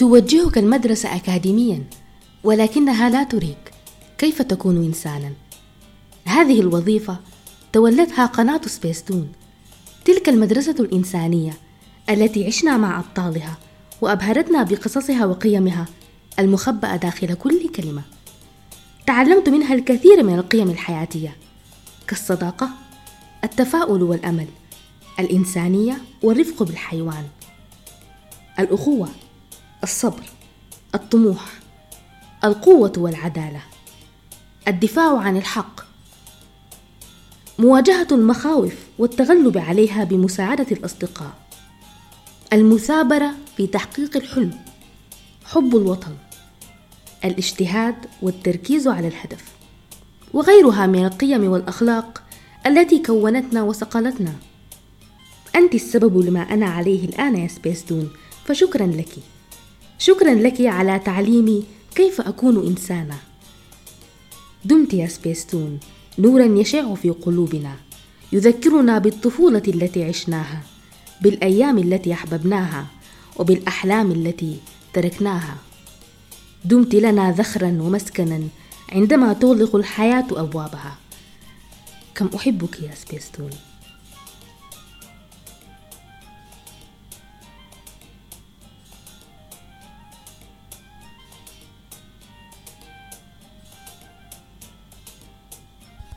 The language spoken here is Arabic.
توجهك المدرسة أكاديميا ولكنها لا تريك. كيف تكون إنسانا؟ هذه الوظيفة تولتها قناة سبيستون تلك المدرسة الإنسانية التي عشنا مع أبطالها وأبهرتنا بقصصها وقيمها المخبأة داخل كل كلمة. تعلمت منها الكثير من القيم الحياتية كالصداقة التفاؤل والأمل الإنسانية والرفق بالحيوان الأخوة الصبر الطموح القوة والعدالة الدفاع عن الحق. مواجهة المخاوف والتغلب عليها بمساعدة الأصدقاء. المثابرة في تحقيق الحلم حب الوطن الاجتهاد والتركيز على الهدف. وغيرها من القيم والأخلاق التي كونتنا وصقلتنا أنت السبب لما أنا عليه الآن يا سبيستون فشكرا لك. شكرا لك على تعليمي. كيف أكون إنسانا دمت يا سبيستون. نورا يشع في قلوبنا. يذكرنا بالطفولة التي عشناها بالأيام التي أحببناها وبالأحلام التي تركناها. دمت لنا ذخرا ومسكنا عندما تغلق الحياة أبوابها. كم أحبك يا سبيستون.